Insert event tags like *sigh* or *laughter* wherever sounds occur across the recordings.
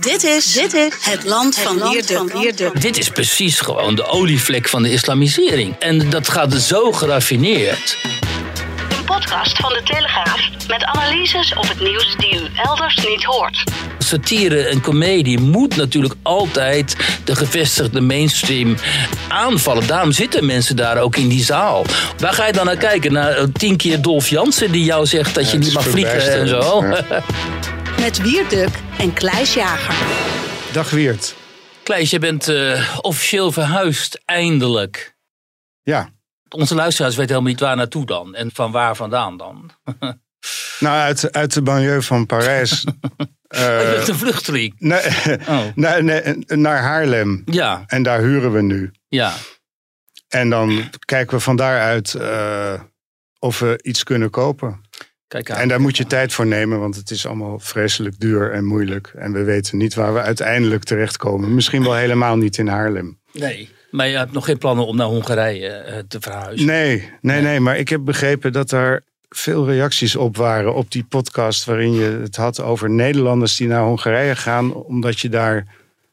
Dit is, dit is het land van Leerduk. Dit is precies gewoon de olievlek van de islamisering. En dat gaat zo geraffineerd. Een podcast van de Telegraaf met analyses op het nieuws die u elders niet hoort. Satire en comedie moet natuurlijk altijd de gevestigde mainstream aanvallen. Daarom zitten mensen daar ook in die zaal. Waar ga je dan naar kijken? Naar eh, tien keer Dolf Jansen die jou zegt dat je niet mag vliegen en zo. *laughs* Met Wierduk en Kleis Jager. Dag Wiert. Kleis, je bent eh, officieel verhuisd, eindelijk. Ja, Onze luisteraars weten helemaal niet waar naartoe dan. En van waar vandaan dan. *laughs* nou uit, uit de banlieue van Parijs. je *laughs* eh, bent een vluchteling. naar, *laughs* Oh. naar, naar- naar Haarlem. Ja, En daar huren we nu. ja. En dan kijken we van daaruit eh, of we iets kunnen kopen. Kijk aan. En daar moet je tijd voor nemen, want het is allemaal vreselijk duur en moeilijk. En we weten niet waar we uiteindelijk terechtkomen. Misschien wel helemaal niet in Haarlem. Nee, maar je hebt nog geen plannen om naar Hongarije eh, te verhuizen. Nee, nee, nee. Maar ik heb begrepen dat er veel reacties op waren op die podcast. waarin je het had over Nederlanders die naar Hongarije gaan. omdat je daar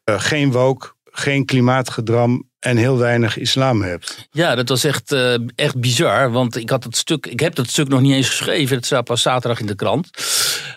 eh, geen woke, geen klimaatgedram en heel weinig islam hebt. Ja, dat was echt, eh, echt bizar. Want ik, had dat stuk, ik heb dat stuk nog niet eens geschreven. Het staat pas zaterdag in de krant.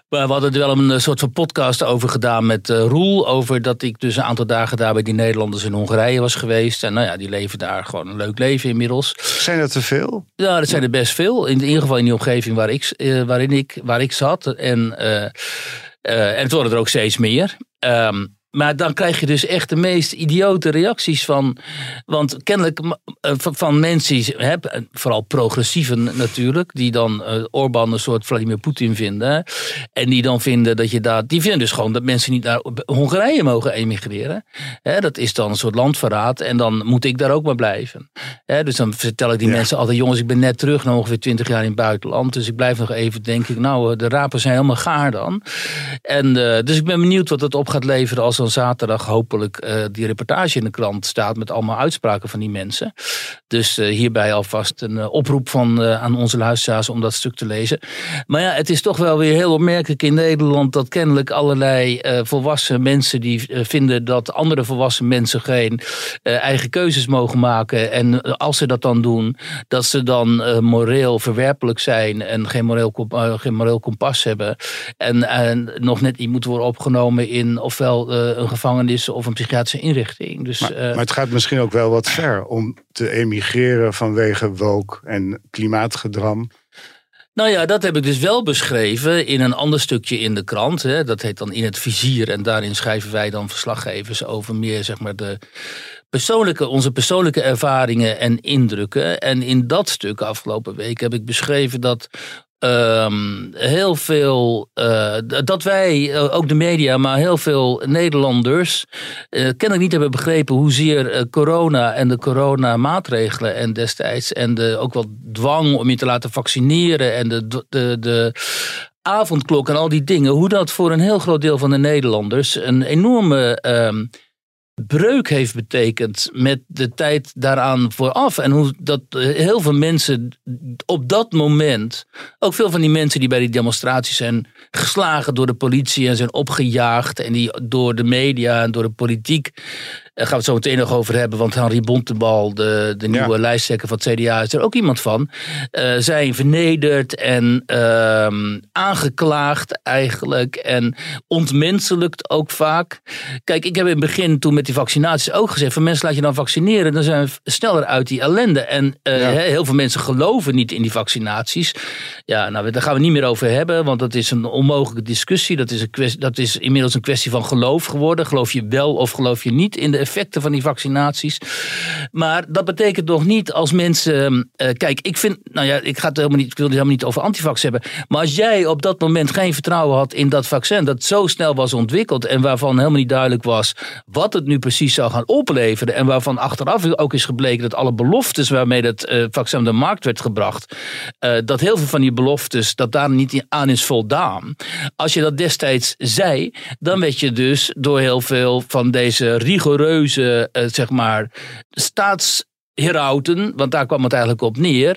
Maar we hadden er wel een eh, soort van podcast over gedaan met eh, Roel. Over dat ik dus een aantal dagen daar bij die Nederlanders in Hongarije was geweest. En nou ja, die leven daar gewoon een leuk leven inmiddels. Zijn dat te veel? Ja, dat zijn er best veel. In, ieder geval in die omgeving waar ik, waarin ik, waar ik zat. En, en het worden er ook steeds meer. Ehm, maar dan krijg je dus echt de meest idiote reacties van. Want kennelijk eh, van, mensen, hè, vooral progressieven natuurlijk, die dan eh Orbán een soort Vladimir Poetin vinden. En die dan vinden dat je daar. Die vinden dus gewoon dat mensen niet naar Hongarije mogen emigreren. Hè, dat is dan een soort landverraad. En dan moet ik daar ook maar blijven. Hè, dus dan vertel ik die Ja. mensen altijd: jongens, ik ben net terug na ongeveer 20 jaar in het buitenland. Dus ik blijf nog even, denk ik, nou, eh, de rapen zijn helemaal gaar dan. En, dus ik ben benieuwd wat het op gaat leveren als zaterdag hopelijk eh, die reportage in de krant staat met allemaal uitspraken van die mensen. Dus eh, hierbij alvast een eh, oproep van, aan onze luisteraars om dat stuk te lezen. Maar ja, het is toch wel weer heel opmerkelijk in Nederland dat kennelijk allerlei volwassen mensen die vinden dat andere volwassen mensen geen eigen keuzes mogen maken. En als ze dat dan doen, dat ze dan moreel verwerpelijk zijn en geen moreel, geen moreel kompas hebben. En, en nog net niet moeten worden opgenomen in ofwel een gevangenis of een psychiatrische inrichting. Dus, Maar, eh, maar het gaat misschien ook wel wat ver om te emigreren vanwege woke en klimaatgedram. Nou ja, dat heb ik dus wel beschreven in een ander stukje in de krant. Hè. Dat heet dan In het Vizier. En daarin schrijven wij dan verslaggevers over meer zeg maar de persoonlijke, onze persoonlijke ervaringen en indrukken. En in dat stuk afgelopen week heb ik beschreven dat ehm, heel veel, eh, dat wij, eh, ook de media, maar heel veel Nederlanders, eh, kennelijk niet hebben begrepen hoezeer corona en de coronamaatregelen en destijds en de, ook wel dwang om je te laten vaccineren en de, de, de avondklok en al die dingen, hoe dat voor een heel groot deel van de Nederlanders een enorme ehm, breuk heeft betekend met de tijd daaraan vooraf. En hoe dat eh, heel veel mensen op dat moment, ook veel van die mensen die bij die demonstraties zijn geslagen door de politie en zijn opgejaagd en die door de media en door de politiek, gaan we het zo meteen nog over hebben, want Henri Bontebal, de, de nieuwe Ja. lijsttrekker van het CDA, is er ook iemand van, eh, zijn vernederd en ehm, aangeklaagd eigenlijk en ontmenselijkt ook vaak. Kijk, ik heb in het begin toen met die vaccinaties ook gezegd, van mensen laat je dan vaccineren, dan zijn we sneller uit die ellende. En eh, Ja. heel veel mensen geloven niet in die vaccinaties. Ja, nou, daar gaan we niet meer over hebben, want dat is een onmogelijke discussie. Dat is, een kwestie, dat is inmiddels een kwestie van geloof geworden. Geloof je wel of geloof je niet in de effecten van die vaccinaties. Maar dat betekent nog niet als mensen. eh, kijk, ik vind. Nou ja, ik, ga het helemaal niet, ik wil het helemaal niet over antivax hebben. Maar als jij op dat moment geen vertrouwen had in dat vaccin. dat zo snel was ontwikkeld. en waarvan helemaal niet duidelijk was. wat het nu precies zou gaan opleveren. en waarvan achteraf ook is gebleken dat alle beloftes waarmee dat eh, vaccin op de markt werd gebracht. eh, dat heel veel van die beloftes. dat daar niet aan is voldaan. Als je dat destijds zei. dan werd je dus door heel veel van deze rigoureuze. Eh, zeg maar. staatsherauten. want daar kwam het eigenlijk op neer.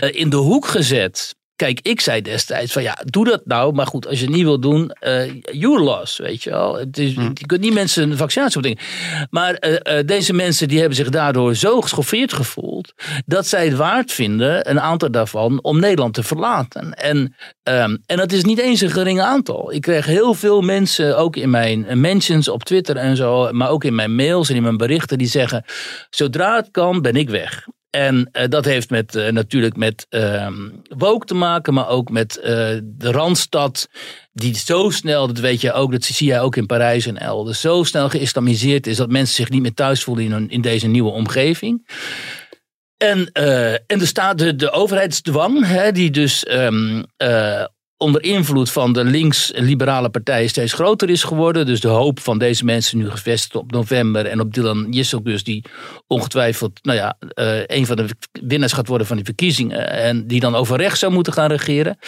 eh, in de hoek gezet. Kijk, ik zei destijds van ja, doe dat nou. Maar goed, als je het niet wil doen, eh your loss, weet je wel. Het is, Je kunt niet mensen een vaccinatie. Maar eh, eh, deze mensen die hebben zich daardoor zo geschoffeerd gevoeld... dat zij het waard vinden, een aantal daarvan, om Nederland te verlaten. En, ehm, en dat is niet eens een gering aantal. Ik kreeg heel veel mensen, ook in mijn mentions op Twitter en zo... maar ook in mijn mails en in mijn berichten, die zeggen... zodra het kan, ben ik weg. En eh, dat heeft met, eh, natuurlijk met woke te maken, maar ook met eh, de Randstad. Die zo snel, dat weet je ook, dat zie je ook in Parijs en elders, zo snel geïslamiseerd is dat mensen zich niet meer thuis voelen in, in deze nieuwe omgeving. En, en er staat de, de overheidsdwang, hè, die dus ehm, eh, onder invloed van de links-liberale partijen steeds groter is geworden. Dus de hoop van deze mensen nu gevestigd op november en op Dylan Jisselgus, die ongetwijfeld nou ja, eh, een van de winnaars gaat worden van die verkiezingen. En die dan over rechts zou moeten gaan regeren.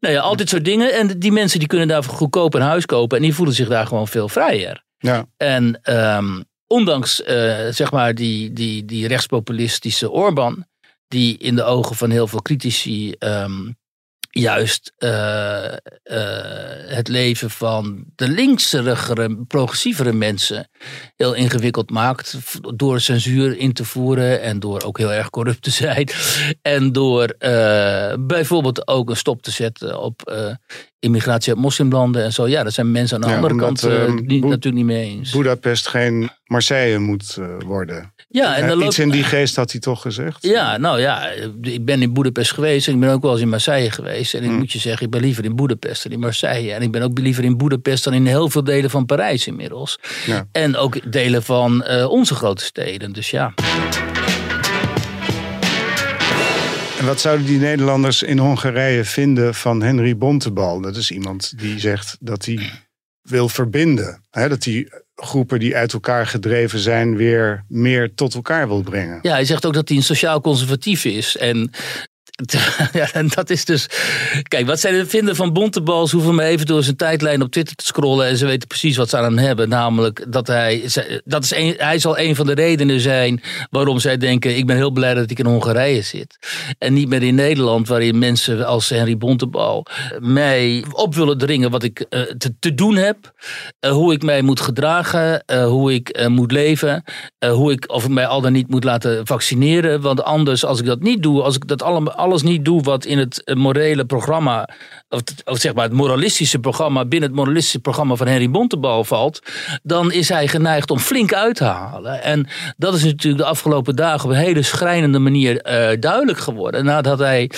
Nou ja, al dit soort dingen. En die mensen die kunnen daar goedkoop een huis kopen en die voelen zich daar gewoon veel vrijer. Ja, En ehm, ondanks eh, zeg maar die, die, die rechtspopulistische Orbán, die in de ogen van heel veel critici ehm, juist eh, eh, het leven van de linkserigere, progressievere mensen heel ingewikkeld maakt. Door censuur in te voeren en door ook heel erg corrupt te zijn. *laughs* En door eh, bijvoorbeeld ook een stop te zetten op immigratie uit moslimlanden en zo. Ja, dat zijn mensen aan de Ja, andere omdat, kant eh, eh, niet, Boe- natuurlijk niet mee eens. Boedapest geen Marseille moet eh, worden. Ja, en dan Iets in die geest had hij toch gezegd? ja, nou ja, ik ben in Boedapest geweest en ik ben ook wel eens in Marseille geweest. En ik Hmm. moet je zeggen, ik ben liever in Boedapest dan in Marseille. En ik ben ook liever in Boedapest dan in heel veel delen van Parijs inmiddels. Ja. En ook delen van eh, onze grote steden. Dus ja. Wat zouden die Nederlanders in Hongarije vinden van Henry Bontebal? Dat is iemand die zegt dat hij wil verbinden. Dat hij groepen die uit elkaar gedreven zijn weer meer tot elkaar wil brengen. Ja, hij zegt ook dat hij een sociaal conservatief is. En *laughs* ja, en dat is dus. Kijk, wat zij er vinden van Bontebal, ze hoeven me even door zijn tijdlijn op Twitter te scrollen. En ze weten precies wat ze aan hem hebben. Namelijk dat hij. Dat is hij zal een van de redenen zijn waarom zij denken: ik ben heel blij dat ik in Hongarije zit. En niet meer in Nederland, waarin mensen als Henry Bontebal mij op willen dringen wat ik eh, te, te doen heb. eh, hoe ik mij moet gedragen, eh, hoe ik moet leven. hoe ik of ik mij al dan niet moet laten vaccineren. Want anders, als ik dat niet doe, als ik dat allemaal, alles niet doe wat in het eh, morele programma, of, zeg maar het moralistische programma, binnen het moralistische programma van Henry Bontebal valt, dan is hij geneigd om flink uit te halen. En dat is natuurlijk de afgelopen dagen op een hele schrijnende manier eh, duidelijk geworden. Nadat hij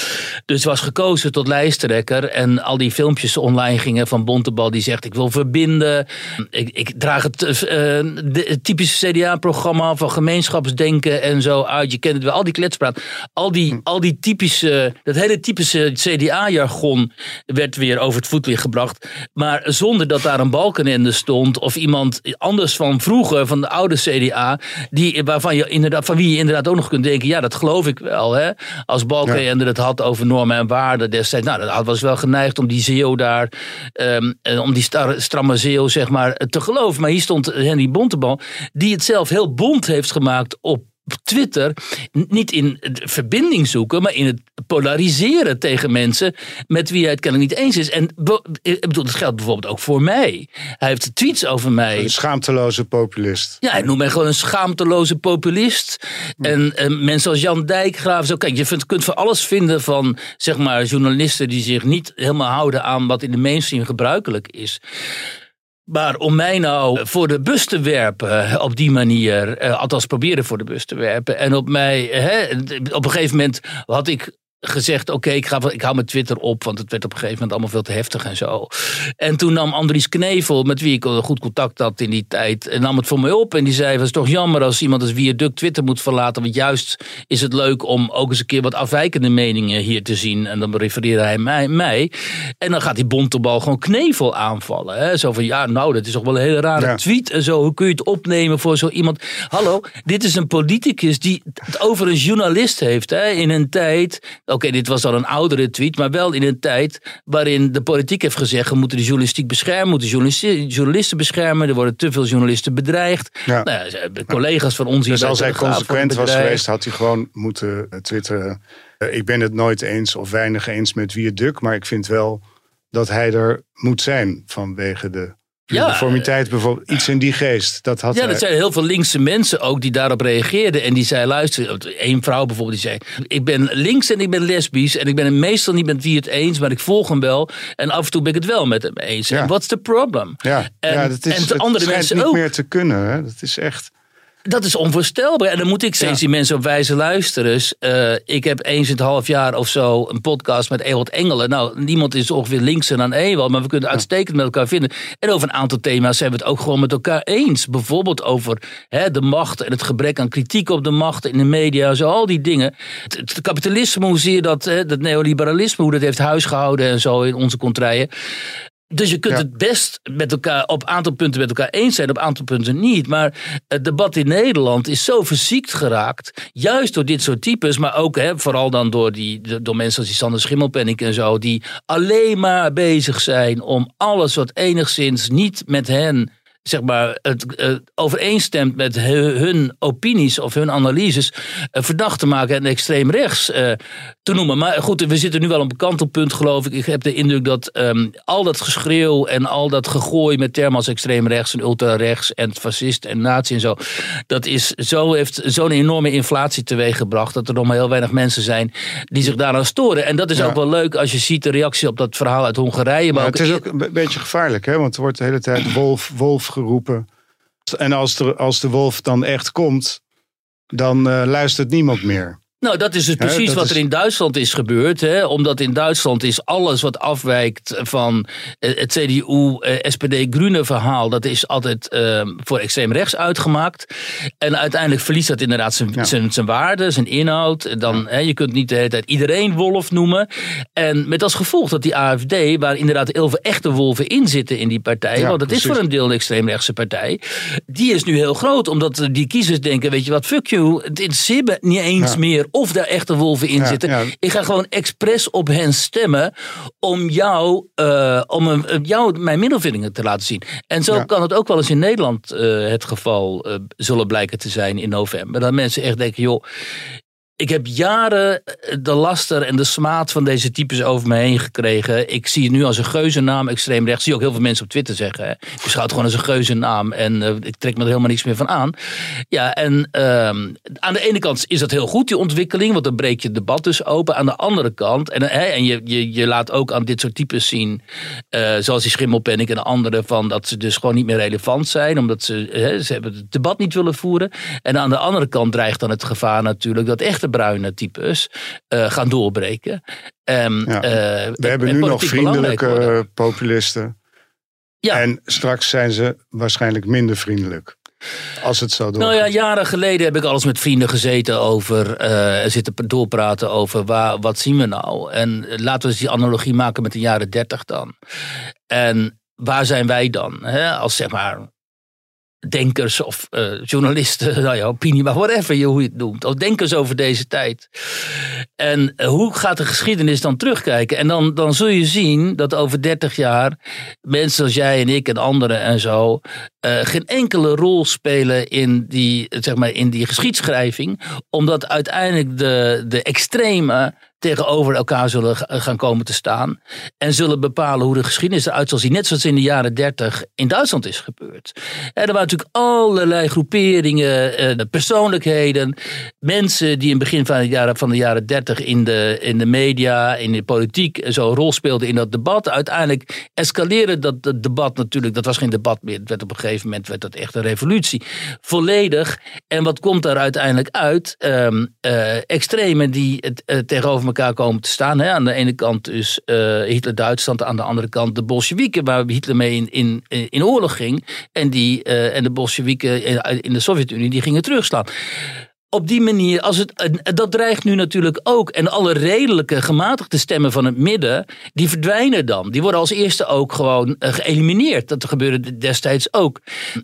dus was gekozen tot lijsttrekker en al die filmpjes online gingen van Bontebal die zegt ik wil verbinden. Ik, ik draag het, eh, de- het typische CDA-programma van gemeenschapsdenken en zo uit. Je kent het wel, al die kletspraat. Al die, al die typische, dat hele typische CDA-jargon werd weer over het voetlicht gebracht. Maar zonder dat daar een Balkenende stond of iemand anders van vroeger, van de oude CDA, die, waarvan je inderdaad, van wie je inderdaad ook nog kunt denken, ja, dat geloof ik wel. Hè? Als Balkenende het had over normen en waarden destijds, nou, dat was wel geneigd om die zeeuw daar, ehm, eh, om die stramme zeeuw, zeg maar, te geloven. Maar hier stond Henry Bontebal, die het zelf heel bond heeft gemaakt op Twitter niet in verbinding zoeken, maar in het polariseren tegen mensen met wie hij het kennelijk niet eens is. En be- ik bedoel, dat geldt bijvoorbeeld ook voor mij. Hij heeft tweets over mij. Een schaamteloze populist. Ja, hij noemt mij gewoon een schaamteloze populist. En, eh, mensen als Jan Dijkgraaf. Zo, kijk, je vindt, kunt voor alles vinden van zeg maar, journalisten die zich niet helemaal houden aan wat in de mainstream gebruikelijk is. Maar om mij nou voor de bus te werpen eh, op die manier, eh, althans proberen voor de bus te werpen. En op mij, hè, op een gegeven moment had ik gezegd: Oké, ik ik, ik hou mijn Twitter op, want het werd op een gegeven moment allemaal veel te heftig en zo. En toen nam Andries Knevel, met wie ik goed contact had in die tijd, en nam het voor mij op. En die zei: Het is toch jammer als iemand als Viaduct Twitter moet verlaten. Want juist is het leuk om ook eens een keer wat afwijkende meningen hier te zien. En dan refereerde hij mij. mij. En dan gaat die bontebal gewoon Knevel aanvallen. Hè? Zo van: Ja, nou, dat is toch wel een hele rare tweet en zo. Hoe kun je het opnemen voor zo iemand? Hallo, dit is een politicus die het over een journalist heeft hè? in een tijd. Oké, dit was al een oudere tweet, maar wel in een tijd waarin de politiek heeft gezegd: we moeten de journalistiek beschermen, moeten journalisten, journalisten beschermen. Er worden te veel journalisten bedreigd. Ja. Nou, collega's van ons. Dus als hij consequent was geweest, had hij gewoon moeten twitteren. Uh, ik ben het nooit eens of weinig eens met wie het duk, maar ik vind wel dat hij er moet zijn vanwege de. Uniformiteit bijvoorbeeld, iets in die geest. Dat had ja, er zijn heel veel linkse mensen ook die daarop reageerden. En die zei, luister, één vrouw bijvoorbeeld die zei... ik ben links en ik ben lesbisch en ik ben het meestal niet met wie het eens... maar ik volg hem wel en af en toe ben ik het wel met hem eens. Ja. En what's the problem? Ja, en, ja dat is, en andere mensen niet meer te kunnen. Hè? Dat is echt... Dat is onvoorstelbaar. En dan moet ik steeds die mensen op wijze luisteren. Uh, ik heb eens in het half jaar of zo een podcast met Ewald Engelen. Nou, niemand is ongeveer linkser dan Ewald, maar we kunnen het uitstekend met elkaar vinden. En over een aantal thema's zijn we het ook gewoon met elkaar eens. Bijvoorbeeld over hè, de macht en het gebrek aan kritiek op de macht in de media. Zo al die dingen. Het, kapitalisme, hoe zie je dat, hè, dat neoliberalisme, hoe dat heeft huisgehouden en zo in onze contraien. Dus je kunt het best met elkaar op een aantal punten met elkaar eens zijn, op een aantal punten niet. Maar het debat in Nederland is zo verziekt geraakt. Juist door dit soort types, maar ook hè, vooral dan door, die, door mensen als die Sander Schimmelpenning en zo. Die alleen maar bezig zijn om alles wat enigszins niet met hen zeg maar, het uh, overeenstemt met hun opinies of hun analyses uh, verdacht te maken en extreem rechts uh, te noemen. Maar goed, we zitten nu wel op een kantelpunt, geloof ik. Ik heb de indruk dat um, al dat geschreeuw en al dat gegooi met termen als extreem rechts en ultra-rechts en fascist en nazi en zo, dat is zo, heeft zo'n enorme inflatie teweeggebracht dat er nog maar heel weinig mensen zijn die zich daaraan storen. En dat is ook wel leuk als je ziet de reactie op dat verhaal uit Hongarije. Maar het is ook een beetje gevaarlijk, hè? want er wordt de hele tijd wolf, wolf geroepen. En als de, als de wolf dan echt komt, dan uh, luistert niemand meer. Nou, dat is dus precies wat er in Duitsland is gebeurd. Hè? Omdat in Duitsland is alles wat afwijkt van eh, het CDU, eh, SPD, Groene verhaal, dat is altijd uh, voor extreem rechts uitgemaakt. En uiteindelijk verliest dat inderdaad zijn, zijn, zijn waarde, zijn inhoud. Dan, hè, je kunt niet de hele tijd iedereen wolf noemen. En met als gevolg dat die AFD, waar inderdaad heel veel echte wolven in zitten in die partij, want het is voor een deel een extreemrechtse partij, die is nu heel groot. Omdat die kiezers denken, weet je wat, fuck you, het interesseert me niet eens meer of daar echte wolven in zitten. Ik ga gewoon expres op hen stemmen om jou, uh, om een, jou mijn middelvingers te laten zien. En zo kan het ook wel eens in Nederland uh, het geval uh, zullen blijken te zijn in november. Dat mensen echt denken, joh, ik heb jaren eh, de laster en de smaad van deze types over me heen gekregen. Ik zie het nu als een geuzennaam, extreem rechts. Zie ook heel veel mensen op Twitter zeggen. Hè. Ik beschouw het gewoon als een geuzennaam en uh, ik trek me er helemaal niets meer van aan. Ja, en uh, aan de ene kant is dat heel goed, die ontwikkeling, want dan breek je het debat dus open. Aan de andere kant, en, en je, je, je laat ook aan dit soort types zien, uh, zoals die Schimmelpenning en andere, van dat ze dus gewoon niet meer relevant zijn, omdat ze, ze hebben het debat niet willen voeren. En aan de andere kant dreigt dan het gevaar natuurlijk dat echt bruine types uh, gaan doorbreken. Ja. uh, We hebben nu nog vriendelijke populisten. Ja. En straks zijn ze waarschijnlijk minder vriendelijk. Als het zo doorgaat. Nou ja, jaren geleden heb ik alles met vrienden gezeten over. Uh, zitten doorpraten over waar, wat zien we nou. En laten we eens die analogie maken met de jaren dertig dan. En waar zijn wij dan? Hè? Als zeg maar denkers of uh, journalisten, *laughs* nou ja, opinie, maar whatever je, hoe je het noemt. Of denkers over deze tijd. En uh, hoe gaat de geschiedenis dan terugkijken? En dan, dan zul je zien dat over 30 jaar mensen als jij en ik en anderen en zo uh, geen enkele rol spelen in die, zeg maar, in die geschiedschrijving. Omdat uiteindelijk de, de extreme tegenover elkaar zullen gaan komen te staan. En zullen bepalen hoe de geschiedenis eruit zal zien. Net zoals in de jaren dertig in Duitsland is gebeurd. En er waren natuurlijk allerlei groeperingen, eh, persoonlijkheden. Mensen die in het begin van de jaren, van de jaren dertig in de, in de media, in de politiek zo een rol speelden in dat debat. Uiteindelijk escaleerde dat debat natuurlijk. Dat was geen debat meer. Het werd op een gegeven moment werd dat echt een revolutie. Volledig. En wat komt daar uiteindelijk uit? Um, extremen die het tegenover elkaar komen te staan. Hè? Aan de ene kant dus uh, Hitler-Duitsland, aan de andere kant de Bolsjewieken, waar Hitler mee in, in, in oorlog ging. En, die, uh, en de Bolsjewieken in de Sovjet-Unie, die gingen terugslaan op die manier, als het, dat dreigt nu natuurlijk ook. En alle redelijke, gematigde stemmen van het midden, die verdwijnen dan. Die worden als eerste ook gewoon geëlimineerd. Dat gebeurde destijds ook.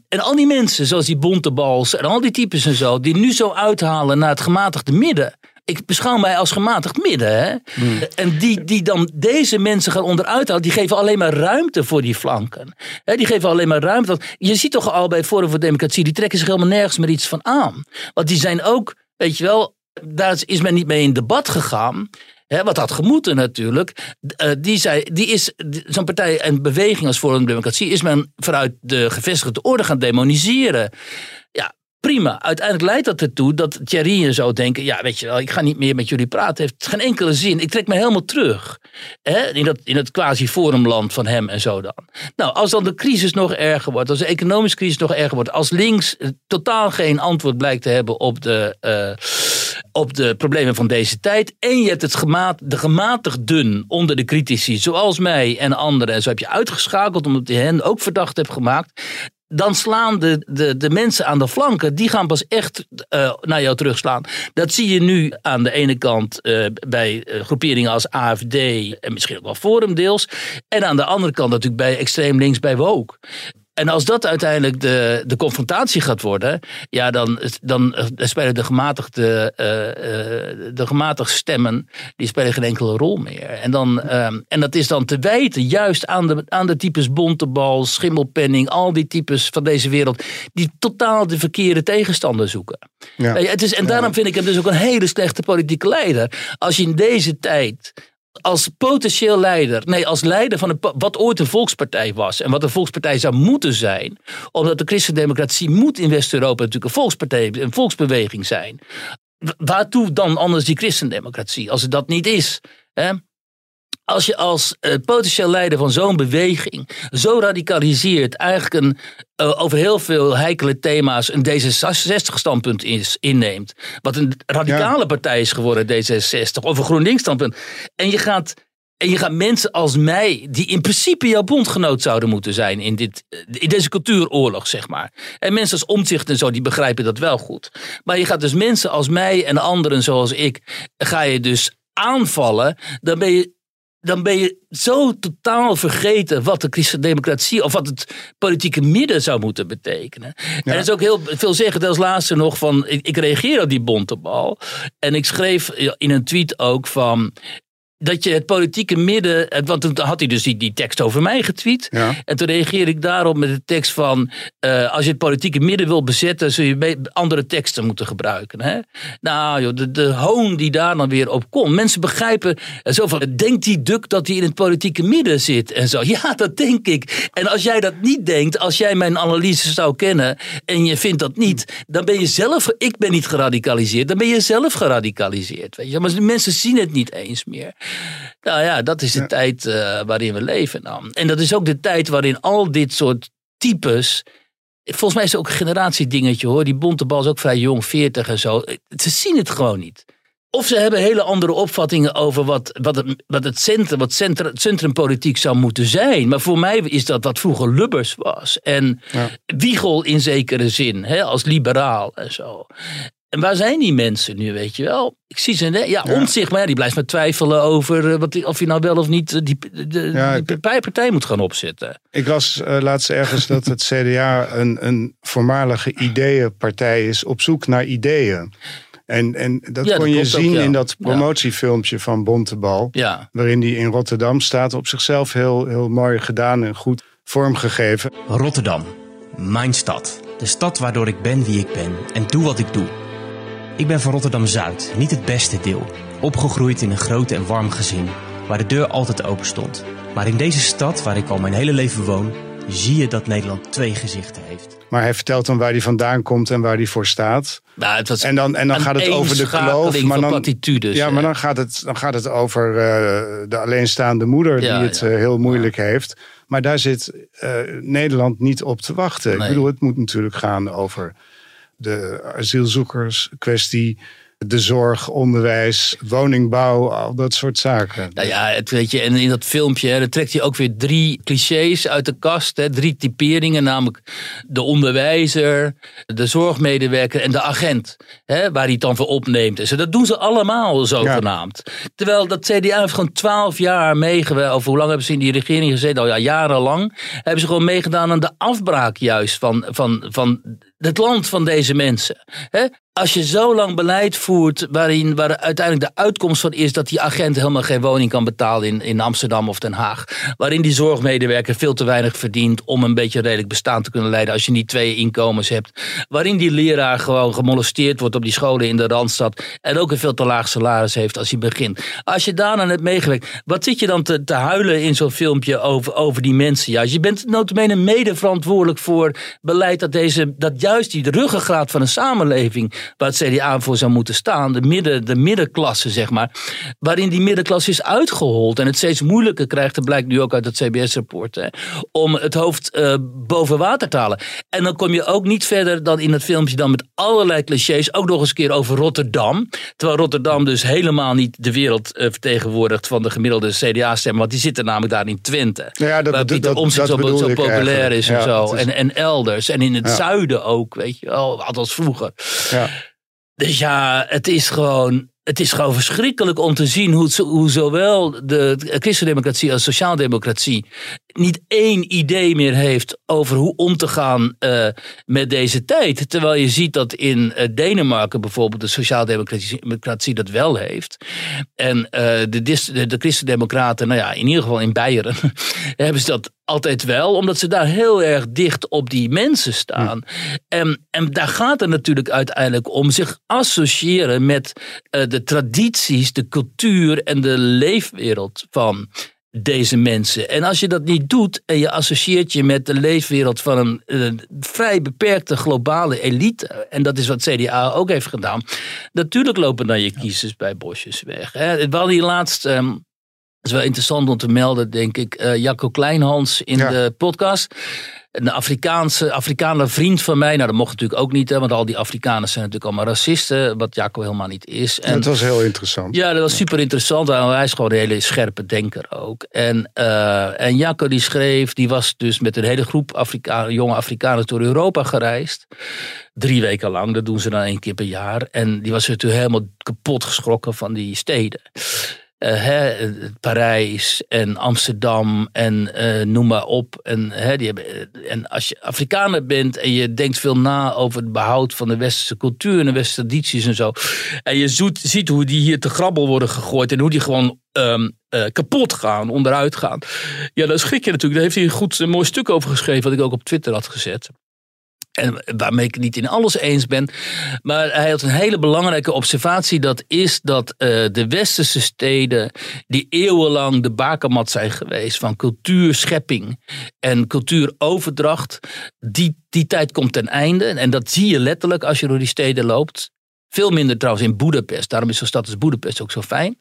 En al die mensen, zoals die bontebals en al die types en zo, die nu zo uithalen naar het gematigde midden. Ik beschouw mij als gematigd midden. Hè? Hmm. En die, die dan deze mensen gaan onderuit halen, die geven alleen maar ruimte voor die flanken. die geven alleen maar ruimte. Je ziet toch al bij Forum voor Democratie, die trekken zich helemaal nergens meer iets van aan. Want die zijn ook, weet je wel, daar is men niet mee in debat gegaan. wat had gemoeten natuurlijk. Uh, die, zei, die is zo'n partij en beweging als Forum voor Democratie is men vanuit de gevestigde orde gaan demoniseren. Ja, prima. Uiteindelijk leidt dat ertoe dat Thierry en zo denken: ja, weet je wel, ik ga niet meer met jullie praten. Heeft geen enkele zin. Ik trek me helemaal terug. Hè? In, dat, in het quasi-forumland van hem en zo dan. Nou, als dan de crisis nog erger wordt, als de economische crisis nog erger wordt, als links totaal geen antwoord blijkt te hebben op de. Uh, op de problemen van deze tijd. En je hebt het gemaat, de gematigden onder de critici, zoals mij en anderen. En zo heb je uitgeschakeld omdat je hen ook verdacht hebt gemaakt dan slaan de, de, de mensen aan de flanken, die gaan pas echt uh, naar jou terugslaan. Dat zie je nu aan de ene kant uh, bij uh, groeperingen als AFD en misschien ook wel Forum deels. En aan de andere kant natuurlijk bij extreem links bij Woke. En als dat uiteindelijk de, de confrontatie gaat worden, ja, dan, dan spelen de gematigde, uh, de gematigde stemmen, die spelen geen enkele rol meer. En, dan, uh, en dat is dan te wijten juist aan de, aan de types Bontebal, Schimmelpenning, al die types van deze wereld, die totaal de verkeerde tegenstander zoeken. Ja. Het is, en daarom vind ik hem dus ook een hele slechte politieke leider. Als je in deze tijd als potentieel leider, nee, als leider van een, wat ooit een volkspartij was en wat een volkspartij zou moeten zijn, omdat de christendemocratie moet in West-Europa natuurlijk een volkspartij, een volksbeweging zijn. Waartoe dan anders die christendemocratie, als het dat niet is? Hè? als je als uh, potentieel leider van zo'n beweging zo radicaliseert, eigenlijk een, over heel veel heikele thema's een D66-standpunt inneemt, wat een radicale partij is geworden, D66, of een GroenLinks-standpunt, en je gaat. En je gaat mensen als mij, die in principe jouw bondgenoot zouden moeten zijn in, dit, in deze cultuuroorlog, zeg maar. En mensen als Omtzigt en zo, die begrijpen dat wel goed. Maar je gaat dus mensen als mij en anderen zoals ik, ga je dus aanvallen. Dan ben je dan ben je zo totaal vergeten wat de christendemocratie of wat het politieke midden zou moeten betekenen. En dat is ook heel veel zeggen. Als laatste nog van, ik, ik reageer op die bontebal. En ik schreef in een tweet ook van, dat je het politieke midden. Want toen had hij dus die, die tekst over mij getweet. En toen reageerde ik daarop met de tekst van. Uh, als je het politieke midden wil bezetten. zul je andere teksten moeten gebruiken. Hè? Nou, joh, de, de hoon die daar dan weer op komt. Mensen begrijpen. Eh, zo van. Denkt die duk dat hij in het politieke midden zit? En zo. *laughs* Ja, dat denk ik. En als jij dat niet denkt. Als jij mijn analyse zou kennen. En je vindt dat niet. Dan ben je zelf. Ik ben niet geradicaliseerd. Dan ben je zelf geradicaliseerd. Weet je? Maar mensen zien het niet eens meer. Nou ja, dat is de tijd uh, waarin we leven dan. En dat is ook de tijd waarin al dit soort types. Volgens mij is het ook een generatiedingetje hoor. Die Bontebal is ook vrij jong, 40 en zo. Ze zien het gewoon niet. Of ze hebben hele andere opvattingen over wat, wat, het, wat het centrum, wat centrum, centrumpolitiek zou moeten zijn. Maar voor mij is dat wat vroeger Lubbers was. En ja. Wiegel in zekere zin, hè, als liberaal en zo. En waar zijn die mensen nu, weet je wel? Ik zie ze, ja, ja. omzicht, maar ja, die blijft maar twijfelen over eh, wat, of je nou wel of niet eh, die, de, ja, die partij moet gaan opzetten. Ik las uh, laatst ergens dat het CDA een, een voormalige ideeënpartij is op zoek naar ideeën. En, en dat kon je zien in dat promotiefilmpje van Bontebal. Waarin die in Rotterdam staat. Op zichzelf heel, heel mooi gedaan en goed vormgegeven. Rotterdam, mijn stad. De stad waardoor ik ben wie ik ben en doe wat ik doe. Ik ben van Rotterdam Zuid, niet het beste deel. Opgegroeid in een groot en warm gezin, waar de deur altijd open stond. Maar in deze stad, waar ik al mijn hele leven woon, zie je dat Nederland twee gezichten heeft. Maar hij vertelt dan waar hij vandaan komt en waar hij voor staat. Nou, het was en dan, en dan gaat het over de kloof. Maar dan, ja, maar dan gaat het, dan gaat het over uh, de alleenstaande moeder die het uh, heel moeilijk heeft. Maar daar zit uh, Nederland niet op te wachten. Nee. Ik bedoel, het moet natuurlijk gaan over de asielzoekerskwestie. De zorg, onderwijs, woningbouw, al dat soort zaken. Nou ja, het, weet je, en in dat filmpje hè, dan trekt hij ook weer drie clichés uit de kast. Hè, drie typeringen, namelijk de onderwijzer, de zorgmedewerker en de agent. Hè, waar hij het dan voor opneemt. En zo. Dat doen ze allemaal zogenaamd. Terwijl dat CDA heeft gewoon twaalf jaar meegewerkt. Of hoe lang hebben ze in die regering gezeten? Al ja, jarenlang. Hebben ze gewoon meegedaan aan de afbraak juist van, van, van het land van deze mensen. Hè? Als je zo lang beleid voert waarin waar uiteindelijk de uitkomst van is dat die agent helemaal geen woning kan betalen in, in Amsterdam of Den Haag. Waarin die zorgmedewerker veel te weinig verdient om een beetje redelijk bestaan te kunnen leiden als je niet twee inkomens hebt. Waarin die leraar gewoon gemolesteerd wordt op die scholen in de Randstad en ook een veel te laag salaris heeft als hij begint. Als je daarna hebt meegewerkt, wat zit je dan te, te huilen in zo'n filmpje over, over die mensen? Ja, je bent notabene mede verantwoordelijk voor beleid dat, deze, dat juist die ruggengraat van een samenleving waar het CDA voor zou moeten staan, de, midden, de middenklasse, zeg maar, waarin die middenklasse is uitgehold en het steeds moeilijker krijgt, dat blijkt nu ook uit het CBS-rapport, om het hoofd uh, boven water te halen. En dan kom je ook niet verder dan in het filmpje dan met allerlei clichés, ook nog eens een keer over Rotterdam, terwijl Rotterdam dus helemaal niet de wereld uh, vertegenwoordigt van de gemiddelde CDA-stem, want die zitten namelijk daar in Twente, nou ja, dat, waar Pieter dat, zo, zo populair is ja, en zo, is, en, en elders, en in het Ja. zuiden ook, weet je wel, althans vroeger. ja. Dus ja, het is gewoon, het is gewoon verschrikkelijk om te zien hoe, zo- hoe zowel de christendemocratie als sociaaldemocratie niet één idee meer heeft over hoe om te gaan eh, met deze tijd. Terwijl je ziet dat in eh, Denemarken bijvoorbeeld de sociaaldemocratie democratie dat wel heeft. En eh, de, de, de christendemocraten, nou ja, in ieder geval in Beieren, *laughs* hebben ze dat altijd wel, omdat ze daar heel erg dicht op die mensen staan. En, en daar gaat het natuurlijk uiteindelijk om zich associëren met eh, de tradities, de cultuur en de leefwereld van deze mensen. En als je dat niet doet en je associeert je met de leefwereld van een vrij beperkte globale elite, en dat is wat CDA ook heeft gedaan, natuurlijk lopen dan je kiezers bij bosjes weg. Hè. We hadden hier laatst. ehm, dat is wel interessant om te melden, denk ik. eh, Jacco Kleinhans in Ja. de podcast. Een Afrikaanse, Afrikaner vriend van mij. Nou, dat mocht natuurlijk ook niet, hè, want al die Afrikaners zijn natuurlijk allemaal racisten. Wat Jacco helemaal niet is. En, Dat was heel interessant. ja, dat was super interessant. Hij is gewoon een hele scherpe denker ook. En, eh en Jacco die schreef, die was dus met een hele groep Afrika jonge Afrikaners door Europa gereisd. Drie weken lang, dat doen ze dan één keer per jaar. En die was natuurlijk helemaal kapot geschrokken van die steden. Eh, hè, Parijs en Amsterdam en eh, noem maar op. En, hè, die hebben, eh, en als je Afrikaner bent en je denkt veel na over het behoud van de westerse cultuur en de westerse tradities en zo. En je zoet, ziet hoe die hier te grabbel worden gegooid en hoe die gewoon ehm, eh, kapot gaan, onderuit gaan. Ja, dan schrik je natuurlijk. Daar heeft hij een goed een mooi stuk over geschreven, wat ik ook op Twitter had gezet. En waarmee ik niet in alles eens ben. Maar hij had een hele belangrijke observatie. Dat is dat eh, de westerse steden. die eeuwenlang de bakermat zijn geweest. van cultuurschepping en cultuuroverdracht. Die, die tijd komt ten einde. En dat zie je letterlijk als je door die steden loopt. Veel minder trouwens in Boedapest. Daarom is zo'n stad als Boedapest ook zo fijn.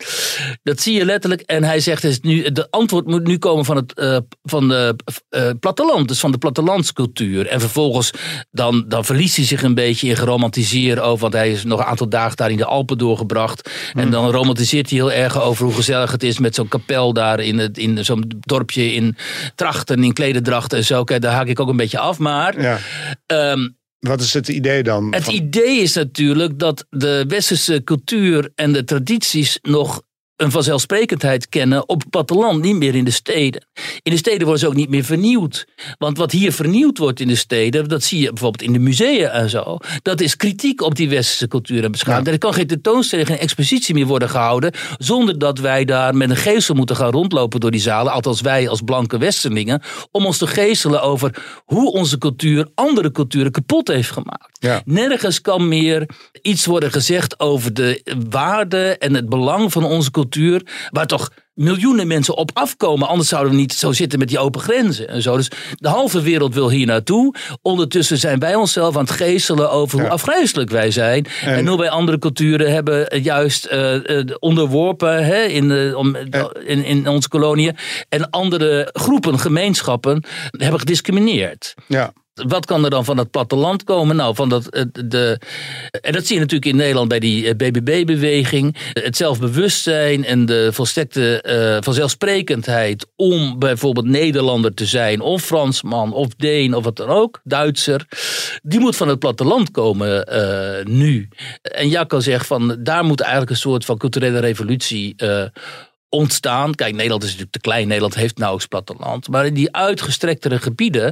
Dat zie je letterlijk. En hij zegt, het is nu, de antwoord moet nu komen van het eh, van de, eh, platteland. Dus van de plattelandscultuur. En vervolgens dan, dan verliest hij zich een beetje in geromantiseren over. Want hij is nog een aantal dagen daar in de Alpen doorgebracht. En dan romantiseert hij heel erg over hoe gezellig het is met zo'n kapel daar in, het, in zo'n dorpje in trachten, in klederdrachten en zo. Kijk, daar haak ik ook een beetje af. Maar Ja. ehm, Wat is het idee dan? het van- idee is natuurlijk dat de westerse cultuur en de tradities nog een vanzelfsprekendheid kennen op het platteland, niet meer in de steden. In de steden worden ze ook niet meer vernieuwd. Want wat hier vernieuwd wordt in de steden, dat zie je bijvoorbeeld in de musea en zo, dat is kritiek op die westerse cultuur en beschaving. Er kan geen tentoonstelling, geen expositie meer worden gehouden, zonder dat wij daar met een geestel moeten gaan rondlopen door die zalen, althans wij als blanke westerlingen, om ons te geestelen over hoe onze cultuur andere culturen kapot heeft gemaakt. Ja. Nergens kan meer iets worden gezegd over de waarde en het belang van onze cultuur, waar toch miljoenen mensen op afkomen. Anders zouden we niet zo zitten met die open grenzen en zo. Dus de halve wereld wil hier naartoe. Ondertussen zijn wij onszelf aan het geestelen over hoe afgrijzelijk wij zijn. En, hoe wij andere culturen hebben juist eh, eh, onderworpen hè, in, de, om, in, in onze koloniën. En andere groepen, gemeenschappen hebben gediscrimineerd. Ja. Wat kan er dan van het platteland komen? Nou, van dat, eh, de, en dat zie je natuurlijk in Nederland bij die BBB-beweging. Het zelfbewustzijn en de volstrekte uh, vanzelfsprekendheid om bijvoorbeeld Nederlander te zijn, of Fransman, of Deen, of wat dan ook, Duitser. Die moet van het platteland komen uh, nu. En Jacco zegt van daar moet eigenlijk een soort van culturele revolutie ontstaan. Kijk, Nederland is natuurlijk te klein. Nederland heeft nauwelijks platteland. Maar in die uitgestrektere gebieden,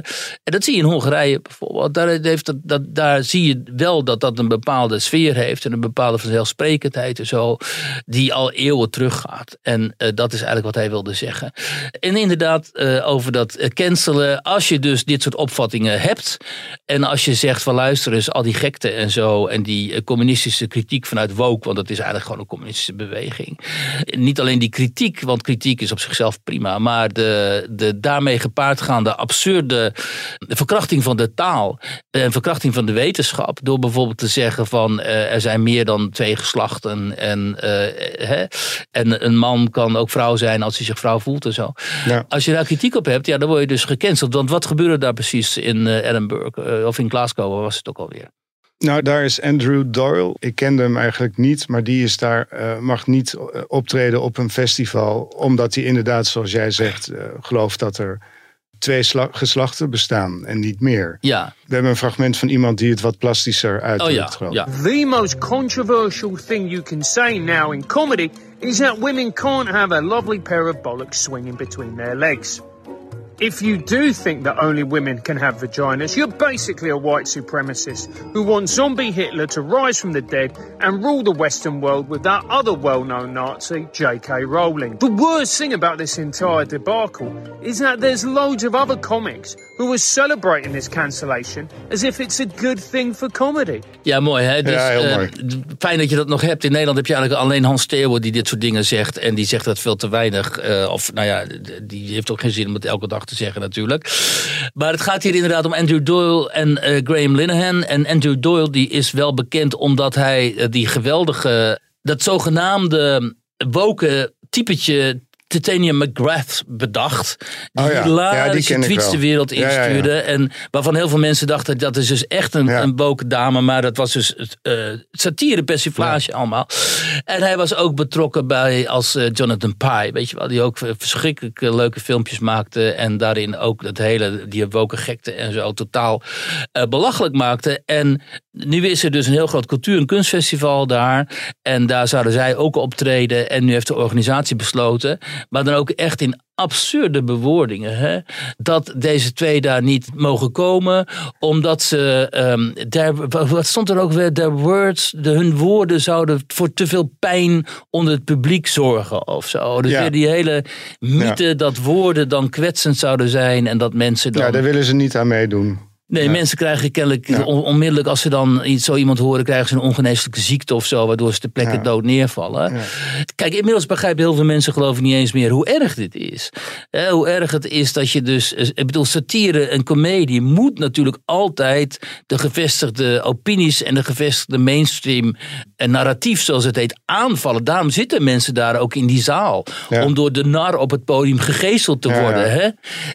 en dat zie je in Hongarije bijvoorbeeld, daar, heeft dat, daar zie je wel dat dat een bepaalde sfeer heeft en een bepaalde vanzelfsprekendheid en zo, die al eeuwen teruggaat. En uh, dat is eigenlijk wat hij wilde zeggen. En inderdaad, uh, over dat uh, cancelen, als je dus dit soort opvattingen hebt en als je zegt van luister eens, al die gekte en zo en die communistische kritiek vanuit woke, want dat is eigenlijk gewoon een communistische beweging. Niet alleen die kritiek kritiek, want kritiek is op zichzelf prima, maar de, de daarmee gepaardgaande absurde verkrachting van de taal en verkrachting van de wetenschap, door bijvoorbeeld te zeggen van uh, er zijn meer dan twee geslachten en, uh, hè, en een man kan ook vrouw zijn als hij zich vrouw voelt en zo. Ja. Als je daar kritiek op hebt, ja, dan word je dus gecanceld. Want wat gebeurde daar precies in uh, Edinburgh of in Glasgow was het ook alweer? Nou, daar is Andrew Doyle. Ik kende hem eigenlijk niet, maar die is daar, uh, mag niet eh, optreden op een festival. Omdat hij inderdaad, zoals jij zegt, uh, gelooft dat er twee geslachten bestaan en niet meer. Ja. We hebben een fragment van iemand die het wat plastischer uitdrukt. Oh ja, ja. The most controversial thing you can say now in comedy is that women can't have a lovely pair of bollocks swinging between their legs. If you do think that only women can have vaginas, you're basically a white supremacist who wants zombie Hitler to rise from the dead and rule the Western world with that other well known Nazi, J.K. Rowling. The worst thing about this entire debacle is that there's loads of other comics who are celebrating this cancellation as if it's a good thing for comedy. Ja, mooi hè. Dus, ja, heel uh, mooi. Fijn dat je dat nog hebt. In Nederland heb je eigenlijk alleen Hans Theeuwen die dit soort dingen zegt. En die zegt dat veel te weinig. Uh, of nou ja, die heeft ook geen zin om het elke dag te zeggen natuurlijk. Maar het gaat hier inderdaad om Andrew Doyle en uh, Graham Linehan. En Andrew Doyle die is wel bekend omdat hij die geweldige, dat zogenaamde woke typetje Titania McGrath bedacht. Die Oh ja. hilarische Ja, die tweets de wereld Ja, ja, instuurde. En waarvan heel veel mensen dachten dat is dus echt een, een woke dame. Maar dat was dus uh, satire, persiflage allemaal. En hij was ook betrokken bij als eh, Jonathan Pye. Weet je wel, die ook verschrikkelijk leuke filmpjes maakte. En daarin ook dat hele, die woke gekte en zo totaal eh, belachelijk maakte. En nu is er dus een heel groot cultuur- en kunstfestival daar. En daar zouden zij ook optreden. En nu heeft de organisatie besloten. Maar dan ook echt in absurde bewoordingen. Hè? Dat deze twee daar niet mogen komen. Omdat ze. their- wat stond er ook weer? Their words. De, hun woorden zouden voor te veel pijn onder het publiek zorgen of zo. Dus Ja. weer die hele mythe dat woorden dan kwetsend zouden zijn. En dat mensen dan. Ja, daar willen ze niet aan meedoen. Nee, Ja. mensen krijgen kennelijk Ja. on- onmiddellijk als ze dan iets, zo iemand horen, krijgen ze een ongeneeslijke ziekte of zo, waardoor ze ter plekke Ja. dood neervallen. Kijk, inmiddels begrijpen heel veel mensen geloof ik niet eens meer hoe erg dit is. Hoe erg het is dat je dus, ik bedoel, satire en comedie moet natuurlijk altijd de gevestigde opinies en de gevestigde mainstream en narratief, zoals het heet, aanvallen. Daarom zitten mensen daar ook in die zaal. Ja. Om door de nar op het podium gegezeld te Ja, worden. ja. Hè?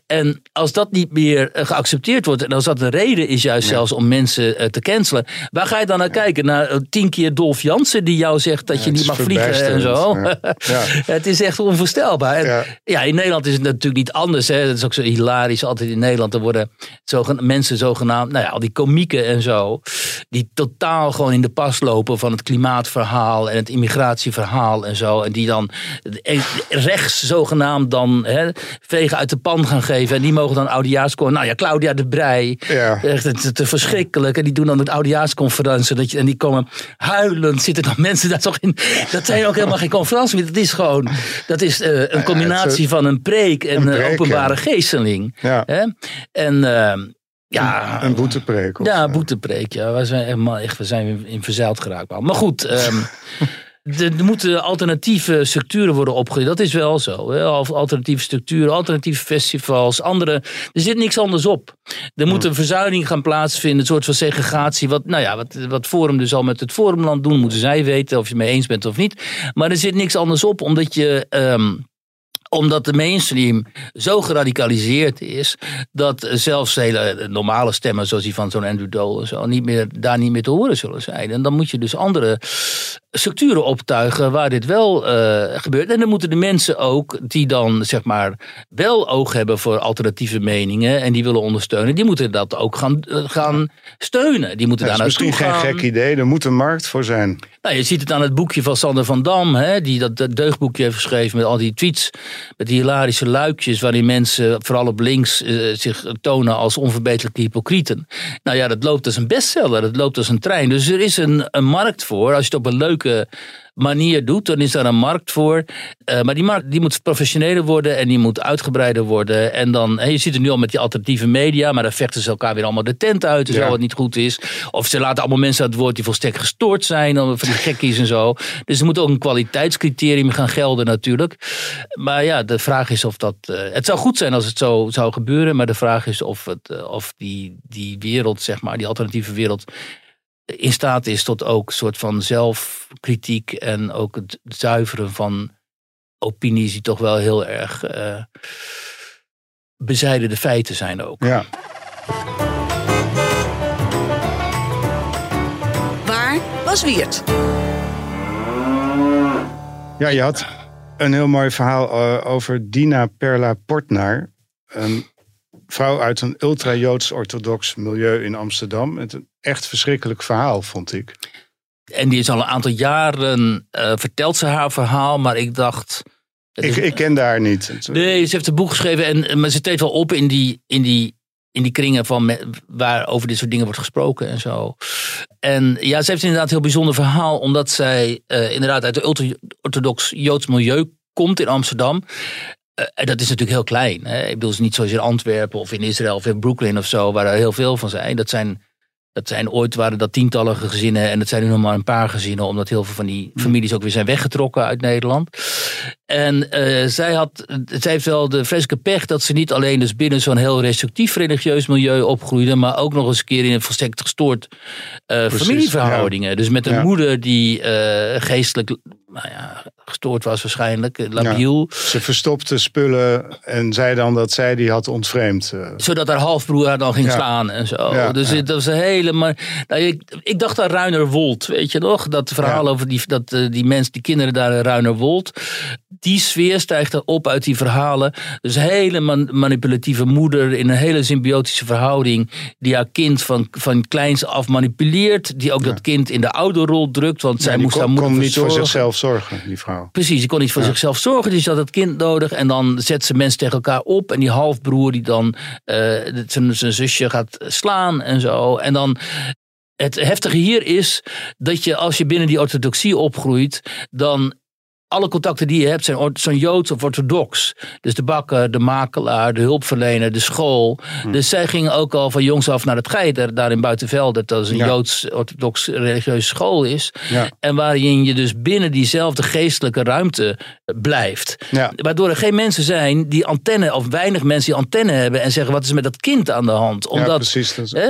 En als dat niet meer eh, geaccepteerd wordt, en als dat een reden is juist zelfs om mensen eh, te cancelen, waar ga je dan naar kijken? Naar eh, tien keer Dolf Jansen die jou zegt dat je niet mag vliegen en zo. *laughs* het is echt onvoorstelbaar. En, ja. In Nederland is het natuurlijk niet anders. Hè. Het is ook zo hilarisch. Altijd in Nederland er worden zogen- mensen zogenaamd, nou ja, al die komieken en zo, die totaal gewoon in de pas lopen van het klimaatverhaal en het immigratieverhaal en zo. En die dan eh, rechts zogenaamd dan hè, vegen uit de pan gaan geven. En die mogen dan oudejaarsconferentie. Nou ja, Claudia de Brij. Ja. Echt te, te verschrikkelijk. En die doen dan het oudejaarsconferentie. Dat je, en die komen huilend. Zitten dan mensen daar toch in. Dat zijn ook helemaal geen conferentie meer. Dat is gewoon. Dat is eh, een combinatie van een preek en een een preek, openbare ja. geesteling. Ja. Hè? En. eh, ja, Een boetepreek. of ja, zo. boetepreek. Ja. We zijn echt, we zijn in verzeild geraakt. man. Maar goed, ehm, *laughs* er moeten alternatieve structuren worden opgericht. Dat is wel zo. Hè? Al- Alternatieve structuren, alternatieve festivals, andere. Er zit niks anders op. Er moet een verzuiling gaan plaatsvinden, een soort van segregatie. Wat, nou ja, wat, wat Forum dus al met het Forumland doen, moeten zij weten of je het mee eens bent of niet. Maar er zit niks anders op, omdat je. ehm, omdat de mainstream zo geradicaliseerd is dat zelfs hele normale stemmen, zoals die van zo'n Andrew Dole, zo, niet meer, daar niet meer te horen zullen zijn. En dan moet je dus andere structuren optuigen waar dit wel uh, gebeurt. En dan moeten de mensen ook, die dan zeg maar wel oog hebben voor alternatieve meningen en die willen ondersteunen, die moeten dat ook gaan, uh, gaan steunen. Die moeten dat daar is misschien gaan. geen gek idee, er moet een markt voor zijn. Nou, je ziet het aan het boekje van Sander van Dam, hè, die dat, dat deugdboekje heeft geschreven met al die tweets, met die hilarische luikjes waarin mensen, vooral op links, uh, zich tonen als onverbeterlijke hypocrieten. Nou ja, dat loopt als een bestseller, dat loopt als een trein. Dus er is een, een markt voor, als je het op een leuke manier doet, dan is daar een markt voor. Uh, maar die markt die moet professioneler worden en die moet uitgebreider worden. En dan, hè, je ziet het nu al met die alternatieve media, maar dan vechten ze elkaar weer allemaal de tent uit, terwijl ja. het niet goed is. Of ze laten allemaal mensen aan het woord die volstrekt gestoord zijn, van die gekkies en zo. Dus er moet ook een kwaliteitscriterium gaan gelden natuurlijk. Maar ja, de vraag is of dat... Uh, het zou goed zijn als het zo zou gebeuren, maar de vraag is of, het, uh, of die, die wereld, zeg maar, die alternatieve wereld in staat is tot ook een soort van zelfkritiek en ook het zuiveren van opinies die toch wel heel erg uh, bezijden de feiten zijn ook. Ja. Waar was Wiert? Ja, je had een heel mooi verhaal uh, over Dina Perla Portnaar. Een vrouw uit een ultra-Joods-orthodox milieu in Amsterdam. Het een echt verschrikkelijk verhaal, vond ik. En die is al een aantal jaren, uh, vertelt ze haar verhaal, maar ik dacht... Ik, ik ken haar niet. Nee, ze heeft een boek geschreven, en, maar ze treedt wel op in die, in die, in die kringen van me, waar over dit soort dingen wordt gesproken en zo. En ja, ze heeft inderdaad een heel bijzonder verhaal, omdat zij uh, inderdaad uit een ultra-orthodox Joods milieu komt in Amsterdam. Uh, en dat is natuurlijk heel klein. Hè? Ik bedoel, het is niet zoals in Antwerpen of in Israël of in Brooklyn of zo, waar er heel veel van zijn. Dat zijn, dat zijn ooit waren dat tientallen gezinnen en dat zijn nu nog maar een paar gezinnen, omdat heel veel van die families ook weer zijn weggetrokken uit Nederland. En uh, zij, had, zij heeft wel de vreselijke pech dat ze niet alleen dus binnen zo'n heel restrictief religieus milieu opgroeide, maar ook nog eens een keer in een volstrekt gestoord uh, familieverhoudingen. Ja. Dus met een ja. moeder die uh, geestelijk nou ja, gestoord was waarschijnlijk, labiel. Ja, ze verstopte spullen en zei dan dat zij die had ontvreemd. Zodat haar halfbroer haar dan ging ja. slaan en zo. Ja, dus dat was een hele... Maar, nou, ik, ik dacht aan Ruinerwold, weet je nog? Dat verhaal over die, dat, die mensen, die kinderen daar in Ruinerwold. Die sfeer stijgt er op uit die verhalen. Dus een hele man, manipulatieve moeder in een hele symbiotische verhouding. Die haar kind van, van kleins af manipuleert. Die ook dat kind in de ouderrol drukt. Want zij moest kon, haar moeder kon niet verzorgen. voor zichzelf zorgen, die vrouw. Precies, die kon niet voor ja. zichzelf zorgen. Dus had het kind nodig. En dan zet ze mensen tegen elkaar op. En die halfbroer die dan uh, zijn, zijn zusje gaat slaan en zo. En dan het heftige hier is dat je als je binnen die orthodoxie opgroeit, dan alle contacten die je hebt zijn, zijn joods of orthodox. Dus de bakker, de makelaar, de hulpverlener, de school. Hm. Dus zij gingen ook al van jongs af naar het Geider, daar in Buitenveld, dat dat een ja. joods-orthodox religieuze school is. Ja. En waarin je dus binnen diezelfde geestelijke ruimte blijft. Ja. Waardoor er geen mensen zijn die antenne, of weinig mensen die antenne hebben en zeggen: wat is met dat kind aan de hand? Omdat, ja, precies. Dat is... hè,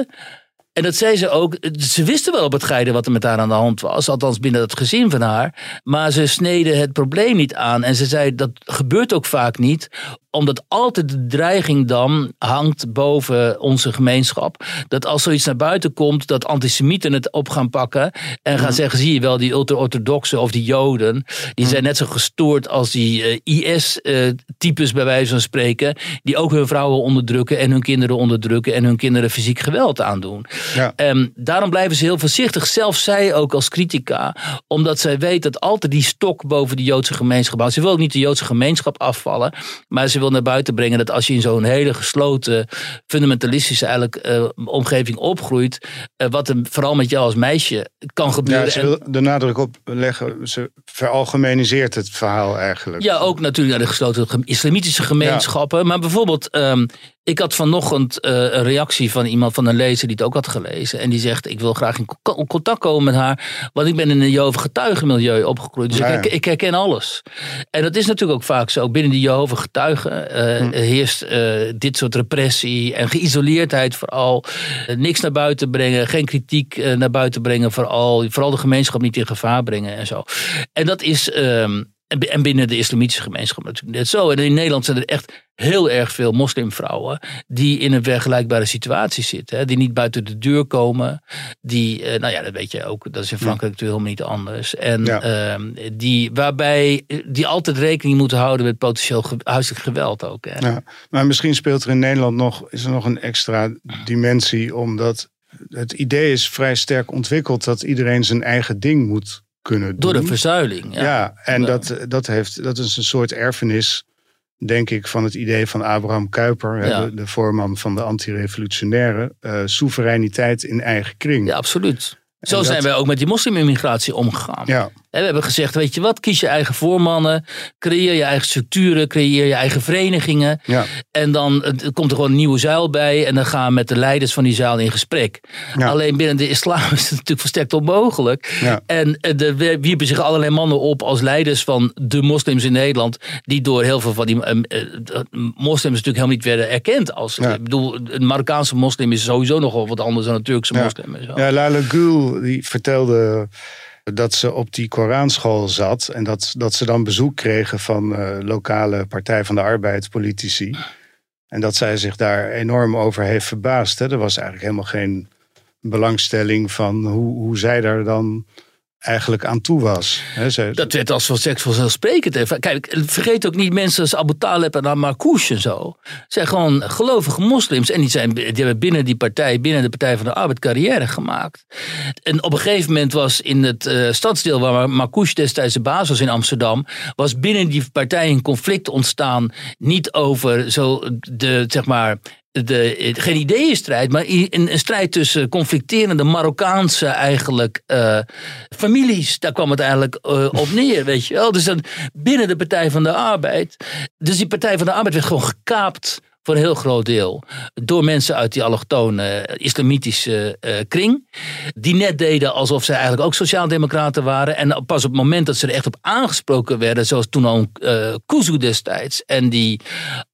en dat zei ze ook. Ze wisten wel op het geide wat er met haar aan de hand was. Althans binnen het gezin van haar. Maar ze sneden het probleem niet aan. En ze zei dat gebeurt ook vaak niet omdat altijd de dreiging dan hangt boven onze gemeenschap. Dat als zoiets naar buiten komt, dat antisemieten het op gaan pakken. En gaan mm. zeggen, zie je wel, die ultra-orthodoxen of die joden. Die mm. zijn net zo gestoord als die uh, IS-types uh, bij wijze van spreken. Die ook hun vrouwen onderdrukken en hun kinderen onderdrukken. En hun kinderen fysiek geweld aandoen. Ja. Um, daarom blijven ze heel voorzichtig. Zelfs zij ook als critica. Omdat zij weet dat altijd die stok boven de Joodse gemeenschap houdt. Ze wil ook niet de Joodse gemeenschap afvallen. Maar ze wil naar buiten brengen dat als je in zo'n hele gesloten, fundamentalistische eigenlijk, uh, omgeving opgroeit, uh, wat er vooral met jou als meisje kan gebeuren. Ja, ze wil de nadruk op leggen, ze veralgemeniseert het verhaal eigenlijk. Ja, ook natuurlijk naar de gesloten islamitische gemeenschappen. Ja. Maar bijvoorbeeld, um, ik had vanochtend uh, een reactie van iemand, van een lezer die het ook had gelezen. En die zegt, ik wil graag in contact komen met haar. Want ik ben in een Jehovah getuigenmilieu opgegroeid. Dus Ja, ja. ik, ik herken alles. En dat is natuurlijk ook vaak zo. Binnen die Jehovah getuigen uh, Hm. heerst uh, dit soort repressie en geïsoleerdheid vooral. Niks naar buiten brengen, geen kritiek naar buiten brengen vooral. Vooral de gemeenschap niet in gevaar brengen en zo. En dat is... Um, En, bi- en binnen de islamitische gemeenschap natuurlijk net zo. En in Nederland zijn er echt heel erg veel moslimvrouwen die in een vergelijkbare situatie zitten. Hè, die niet buiten de deur komen. Die, eh, nou ja, dat weet je ook. Dat is in Frankrijk natuurlijk helemaal niet anders. En Ja. ehm, die, waarbij die altijd rekening moeten houden met potentieel ge- huiselijk geweld ook. Hè. Ja, maar misschien speelt er in Nederland nog, is er nog een extra dimensie, omdat het idee is vrij sterk ontwikkeld dat iedereen zijn eigen ding moet kunnen doen. Door de verzuiling. Ja. Ja, en Ja. Dat, dat, heeft, dat is een soort erfenis, denk ik, van het idee van Abraham Kuyper, Ja. de, de voorman van de antirevolutionaire, eh soevereiniteit in eigen kring. Ja, absoluut. Zo dat- zijn wij ook met die moslimimmigratie omgegaan. Ja, we hebben gezegd, weet je wat, kies je eigen voormannen, creëer je eigen structuren, creëer je eigen verenigingen. ja, En dan eh, komt er gewoon een nieuwe zuil bij en dan gaan we met de leiders van die zuil in gesprek. Ja. Alleen binnen de islam *laughs* is het natuurlijk volstrekt onmogelijk. Ja. En eh, er wierpen zich allerlei mannen op als leiders van de moslims in Nederland, die door heel veel van die eh, eh, moslims natuurlijk helemaal niet werden erkend. Als. Ik bedoel, een Marokkaanse moslim is sowieso nogal wat anders dan een Turkse moslim. en zo. Ja, Lala Gül die vertelde dat ze op die Koranschool zat en dat, dat ze dan bezoek kregen van eh, lokale Partij van de Arbeid politici. En dat zij zich daar enorm over heeft verbaasd. Hè. Er was eigenlijk helemaal geen belangstelling van hoe, hoe zij daar dan eigenlijk aan toe was. Ze, Dat werd als van seks vanzelfsprekend. Kijk, vergeet ook niet mensen als Abu Talib en Marcouch en zo. zijn gewoon gelovige moslims. En die, zijn, die hebben binnen die partij, binnen de Partij van de Arbeid, carrière gemaakt. En op een gegeven moment was in het eh, stadsdeel waar Marcouch destijds de baas was in Amsterdam. was binnen die partij een conflict ontstaan. Niet over zo de, zeg maar de, geen ideeënstrijd, maar een, een strijd tussen conflicterende Marokkaanse eigenlijk eh, families. Daar kwam het eigenlijk eh, op neer, weet je wel. Dus dan binnen de Partij van de Arbeid. Dus die Partij van de Arbeid werd gewoon gekaapt voor een heel groot deel. Door mensen uit die allochtone eh, islamitische eh, kring. Die net deden alsof zij eigenlijk ook sociaaldemocraten waren. En pas op het moment dat ze er echt op aangesproken werden. Zoals toen al eh Kuzu destijds. En die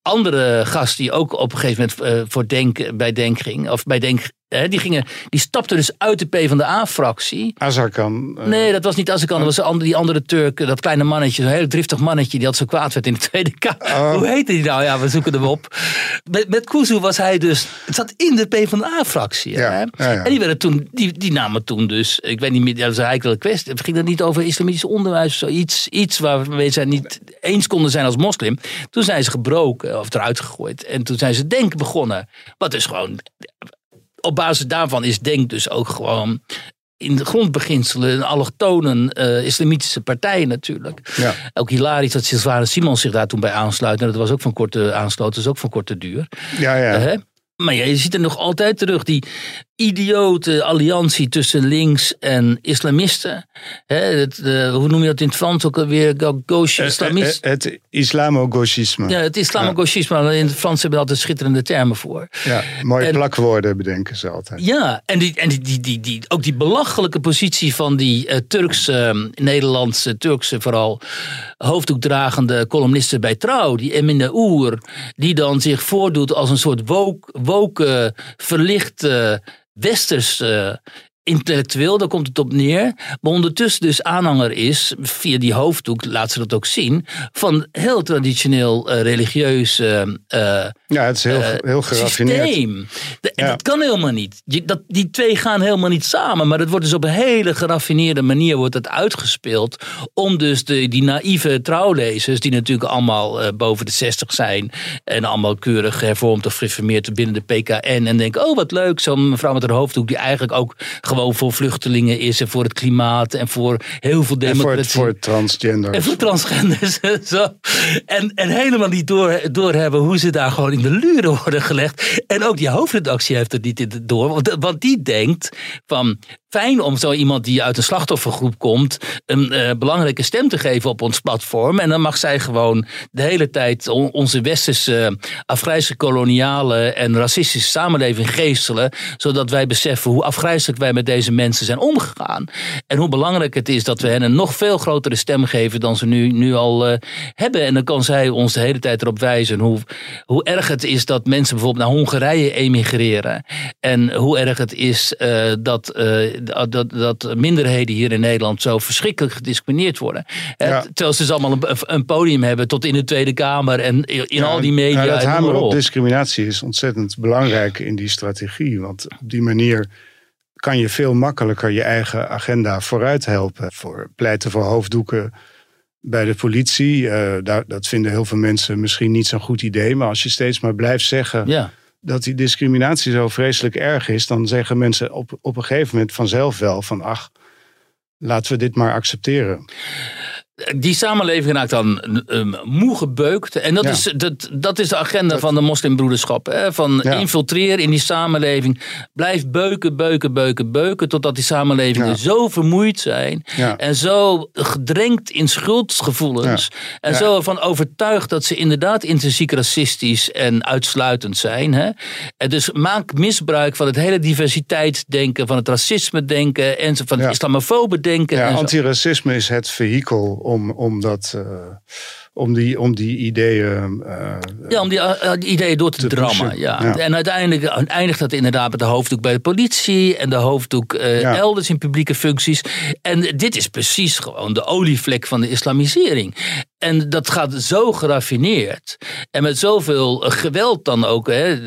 andere gast die ook op een gegeven moment voor Denk, bij Denk ging. Of bij Denk, die, gingen, die stapte dus uit de PvdA-fractie. Azarkan. eh, Nee, dat was niet Azarkan. Dat was de die andere Turk, dat kleine mannetje. Zo'n heel driftig mannetje die had zo kwaad werd in de *laughs* Tweede Kamer. Oh. Hoe heette die nou? Ja, we zoeken hem op. Met, met Kuzu was hij dus... Het zat in de. Ja, hè? ja, ja. En die, werden toen, die, die namen toen dus... Ik weet niet meer, dat is eigenlijk wel een kwestie. Het ging dan niet over islamitisch onderwijs of zoiets. Iets waarmee zij niet eens konden zijn als moslim. Toen zijn ze gebroken of eruit gegooid. En toen zijn ze Denk begonnen. Wat dus gewoon... Op basis daarvan is Denk dus ook gewoon in de grondbeginselen een allochtonen eh, islamitische partij natuurlijk. Ja. Ook hilarisch dat Sylvana Simons zich daar toen bij aansluit. En dat was ook van korte aansloot, dat is ook van korte duur. ja, ja. Hè? Maar ja, je ziet er nog altijd terug die idiote alliantie tussen links en islamisten. Het, eh, hoe noem je dat in het Frans ook alweer? Gauche Eh, islamist. eh, Het islamo-gauchisme. Ja, het islamogauchisme, in het Frans hebben we altijd schitterende termen voor. Ja, mooie En- plakwoorden bedenken ze altijd. Ja, en, die, en die, die, die, die, ook die belachelijke positie van die eh, Turkse, eh, Nederlandse, Turkse vooral, hoofddoekdragende columnisten bij Trouw, die Emine Oer, die dan zich voordoet als een soort woke, woke verlichte westers eh, intellectueel, daar komt het op neer. Maar ondertussen dus aanhanger is, via die hoofddoek laat ze dat ook zien, van heel traditioneel eh, religieus eh, eh, Ja, het is heel, heel geraffineerd. systeem. De- en Ja. dat kan helemaal niet. Je, dat, die twee gaan helemaal niet samen. Maar dat wordt dus op een hele geraffineerde manier wordt het uitgespeeld. Om dus de, die naïeve trouwlezers, die natuurlijk allemaal boven de 60 zijn. En allemaal keurig hervormd of gereformeerd binnen de PKN. En denken, oh wat leuk, zo'n mevrouw met haar hoofddoek. Die eigenlijk ook gewoon voor vluchtelingen is. En voor het klimaat. En voor heel veel En voor het, democratie. voor het transgender. En voor transgenders *laughs* en zo. En, en helemaal niet door, doorhebben hoe ze daar gewoon in de luren worden gelegd. En ook die hoofdredactie heeft het niet door. Want, want die denkt van fijn om zo iemand die uit een slachtoffergroep komt een eh, belangrijke stem te geven op ons platform. En dan mag zij gewoon de hele tijd on- onze westerse afgrijzelijke koloniale en racistische samenleving geestelen. Zodat wij beseffen hoe afgrijzelijk wij met deze mensen zijn omgegaan. En hoe belangrijk het is dat we hen een nog veel grotere stem geven dan ze nu, nu al eh, hebben. En dan kan zij ons de hele tijd erop wijzen hoe, hoe erg het is dat mensen bijvoorbeeld naar Hongarije emigreren. En hoe erg het is uh, dat, uh, dat, dat minderheden hier in Nederland zo verschrikkelijk gediscrimineerd worden. Ja. Terwijl ze dus allemaal een, een, podium hebben tot in de Tweede Kamer en in al die media. Ja, dat hamer op discriminatie is ontzettend belangrijk in die strategie. Want op die manier kan je veel makkelijker je eigen agenda vooruit helpen. Voor pleiten voor hoofddoeken bij de politie. Uh, daar, dat vinden heel veel mensen misschien niet zo'n goed idee. Maar als je steeds maar blijft zeggen ja. Dat die discriminatie zo vreselijk erg is, dan zeggen mensen op, op een gegeven moment vanzelf wel van ach, laten we dit maar accepteren die samenleving raakt dan um, moe gebeukt. En dat, is, dat, dat is de agenda van de moslimbroederschap. Hè? Van ja. infiltreer in die samenleving. Blijf beuken, beuken, beuken, beuken. Totdat die samenlevingen zo vermoeid zijn. En zo gedrenkt in schuldgevoelens. En zo ervan overtuigd dat ze inderdaad intrinsiek racistisch en uitsluitend zijn. Hè? En dus maak misbruik van het hele diversiteitsdenken. Van het racisme denken. En van het islamofobe denken. Ja, antiracisme is het vehikel om, om, dat, uh, om, die, om die ideeën. Uh, ja, om die, uh, ideeën door te, te drammen. Ja. En uiteindelijk eindigt dat inderdaad met de hoofddoek bij de politie en de hoofddoek ja. elders in publieke functies. En dit is precies gewoon de olievlek van de islamisering. En dat gaat zo geraffineerd. En met zoveel geweld dan ook. Hè,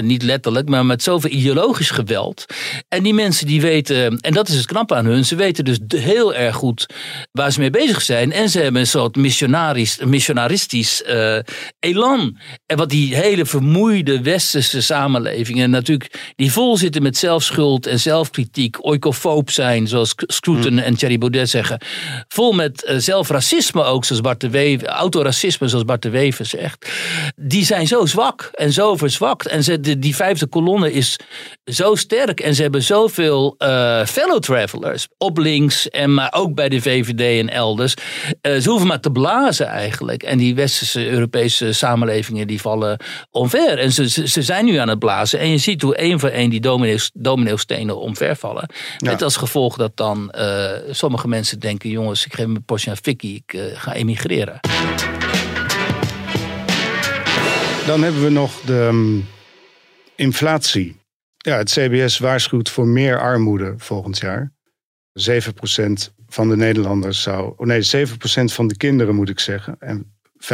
niet letterlijk, maar met zoveel ideologisch geweld. En die mensen die weten, en dat is het knap aan hun, ze weten dus heel erg goed waar ze mee bezig zijn. En ze hebben een soort missionarisch, missionaristisch uh, elan. En wat die hele vermoeide westerse samenlevingen natuurlijk, die vol zitten met zelfschuld en zelfkritiek, oikofoob zijn, zoals Scruton mm. en Thierry Baudet zeggen. Vol met uh, zelfracisme ook, zoals Bart de Wever, autoracisme, zoals Bart de Wever zegt. Die zijn zo zwak en zo verzwakt. En ze, die, die vijfde kolonne is zo sterk. En ze hebben zoveel uh, fellow travelers op links en maar ook bij de VVD en elders. Uh, ze hoeven maar te blazen eigenlijk. En die westerse Europese samenlevingen die vallen onver. En ze, ze, zijn nu aan het blazen. En je ziet hoe één voor één die domino-stenen omvervallen. Ja. Met als gevolg dat dan uh, sommige mensen denken: jongens, ik geef mijn portie aan Fikkie, ik ga emigreren. Dan hebben we nog de um, inflatie. Ja, het CBS waarschuwt voor meer armoede volgend jaar. 7% van de Nederlanders zou. Oh nee, 7% van de kinderen moet ik zeggen. En 5,7%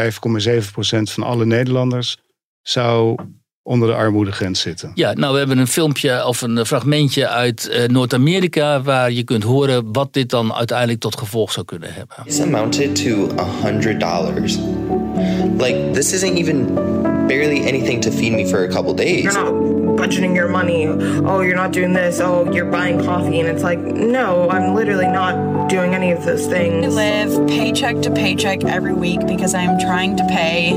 van alle Nederlanders zou onder de armoedegrens zitten. Ja, nou we hebben een filmpje of een fragmentje uit uh, Noord-Amerika waar je kunt horen wat dit dan uiteindelijk tot gevolg zou kunnen hebben. It's amounted to $100. Like this isn't even barely anything to feed me for a couple days. You're not budgeting your money. Oh, you're not doing this. Oh, you're buying coffee and it's like, no, I'm literally not doing any of those things. I live paycheck to paycheck every week because I'm trying to pay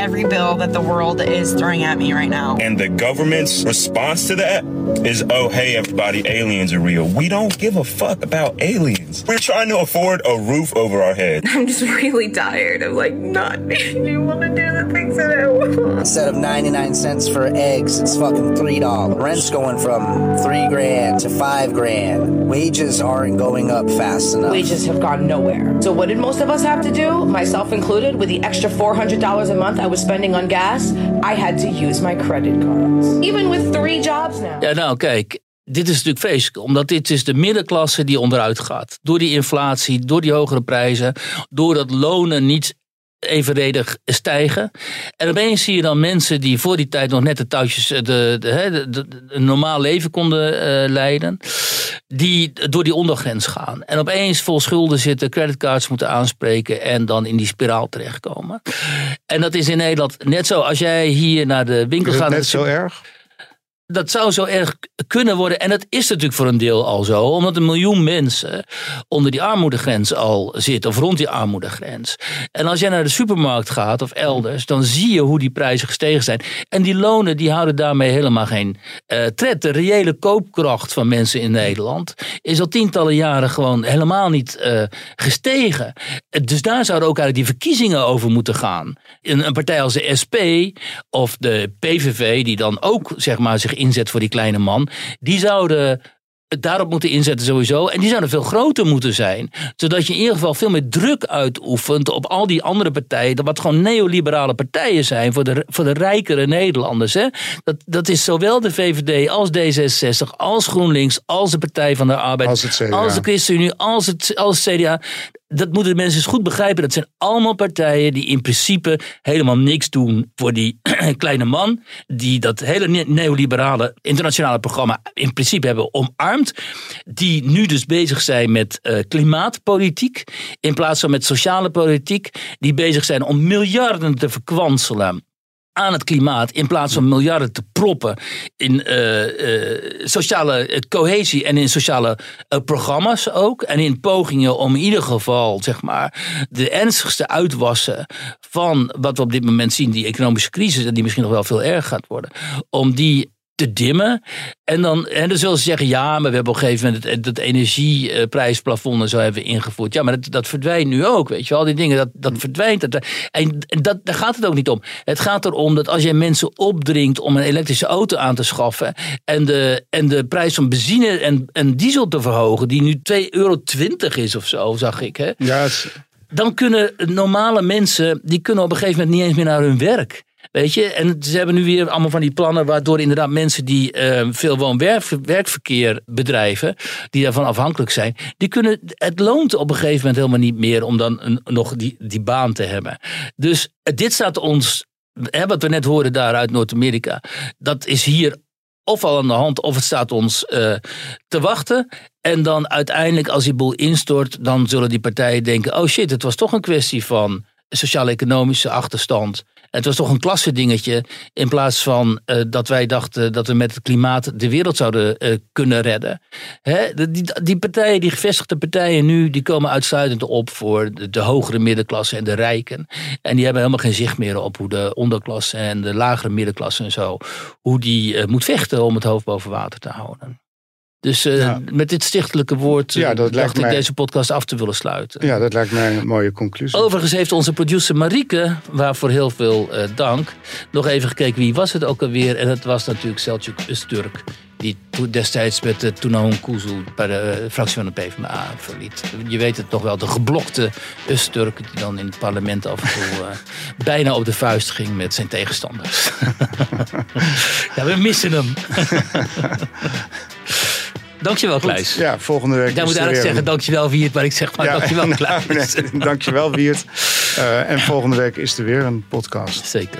every bill that the world is throwing at me right now. And the government's response to that is, oh, hey, everybody, aliens are real. We don't give a fuck about aliens. We're trying to afford a roof over our head. *laughs* I'm just really tired of like not being able to do the things that I want. Instead of 99 cents for eggs, it's fucking $3. Rent's going from three grand to five grand. Wages aren't going up fast enough. Wages have gone nowhere. So what did most of us have to do, myself included, with the extra $400 a month I was spending on gas? I had to use my credit cards. Even with three jobs now. Ja, nou kijk, dit is natuurlijk vreselijk, omdat dit is de middenklasse die onderuit gaat. Door die inflatie, door die hogere prijzen, doordat lonen niet evenredig stijgen. En opeens zie je dan mensen die voor die tijd nog net de touwtjes, de, de, de, een normaal leven konden uh, leiden, die door die ondergrens gaan. En opeens vol schulden zitten, creditcards moeten aanspreken en dan in die spiraal terechtkomen. En dat is in Nederland net zo. Als jij hier naar de winkel gaat. Net zo erg? Dat zou zo erg kunnen worden. En dat is natuurlijk voor een deel al zo. Omdat een miljoen mensen onder die armoedegrens al zitten. Of rond die armoedegrens. En als jij naar de supermarkt gaat of elders. Dan zie je hoe die prijzen gestegen zijn. En die lonen die houden daarmee helemaal geen uh, tred. De reële koopkracht van mensen in Nederland. Is al tientallen jaren gewoon helemaal niet uh, gestegen. Dus daar zouden ook eigenlijk die verkiezingen over moeten gaan. Een, een partij als de SP of de PVV. Die dan ook zeg maar zich inzet voor die kleine man, die zouden daarop moeten inzetten sowieso. En die zouden veel groter moeten zijn. Zodat je in ieder geval veel meer druk uitoefent op al die andere partijen. Wat gewoon neoliberale partijen zijn voor de, voor de rijkere Nederlanders. Hè? Dat, dat is zowel de VVD als D66, als GroenLinks, als de Partij van de Arbeid. Als het CDA. Als de ChristenUnie, als het, als het CDA dat moeten de mensen eens goed begrijpen. Dat zijn allemaal partijen die in principe helemaal niks doen voor die *clears throat* kleine man. Die dat hele ne- neoliberale internationale programma in principe hebben omarmd. Die nu dus bezig zijn met eh, klimaatpolitiek. In plaats van met sociale politiek. Die bezig zijn om miljarden te verkwanselen aan het klimaat in plaats van miljarden te proppen in eh, eh, sociale eh, cohesie en in sociale programma's ook. En in pogingen om in ieder geval zeg maar, de ernstigste uitwassen van wat we op dit moment zien, die economische crisis, en die misschien nog wel veel erger gaat worden, om die te dimmen. En dan, en dan zullen ze zeggen, ja, maar we hebben op een gegeven moment het, het energieprijsplafond en zo hebben we ingevoerd. Ja, maar dat, dat verdwijnt nu ook, weet je wel. Die dingen, dat, dat verdwijnt. Dat, en en dat, daar gaat het ook niet om. Het gaat erom dat als jij mensen opdringt om een elektrische auto aan te schaffen en de, en de prijs van benzine en, en diesel te verhogen, die nu 2,20 euro is of zo, zag ik. Hè? Ja, dan kunnen normale mensen, die kunnen op een gegeven moment niet eens meer naar hun werk. Weet je, en ze hebben nu weer allemaal van die plannen waardoor inderdaad mensen die eh, veel woon-werkverkeer bedrijven, die daarvan afhankelijk zijn, die kunnen, het loont op een gegeven moment helemaal niet meer om dan een, nog die, die baan te hebben. Dus eh, dit staat ons, hè, wat we net hoorden daar uit Noord-Amerika, dat is hier of al aan de hand, of het staat ons eh, te wachten. En dan uiteindelijk, als die boel instort, dan zullen die partijen denken: oh shit, het was toch een kwestie van sociaal-economische achterstand. Het was toch een klasse dingetje. In plaats van eh, dat wij dachten dat we met het klimaat de wereld zouden eh, kunnen redden. Hè? Die, die partijen, die gevestigde partijen nu, die komen uitsluitend op voor de, de hogere middenklasse en de rijken. En die hebben helemaal geen zicht meer op hoe de onderklasse en de lagere middenklasse en zo, hoe die eh, moet vechten om het hoofd boven water te houden. Dus eh, met dit stichtelijke woord eh, Ja, dat dacht ik mij- deze podcast af te willen sluiten. ja, dat lijkt mij een mooie conclusie. Overigens heeft onze producer Marieke, waarvoor heel veel eh, dank, nog even gekeken wie was het ook alweer. En het was natuurlijk Selçuk Öztürk. Die destijds met uh, Tunahun Kuzu bij de fractie van de PvdA verliet. Je weet het nog wel, de geblokte Öztürk die dan in het parlement af en toe *laughs* bijna op de vuist ging met zijn tegenstanders. *laughs* ja, we missen hem. *laughs* Dankjewel, Kleis. Ja, volgende week Jij is moet eigenlijk zeggen dankjewel Wiert, maar ik zeg maar Ja, dankjewel *laughs* nou, Kleis. nee, dankjewel Wiert. Eh, en volgende week is er weer een podcast. Zeker.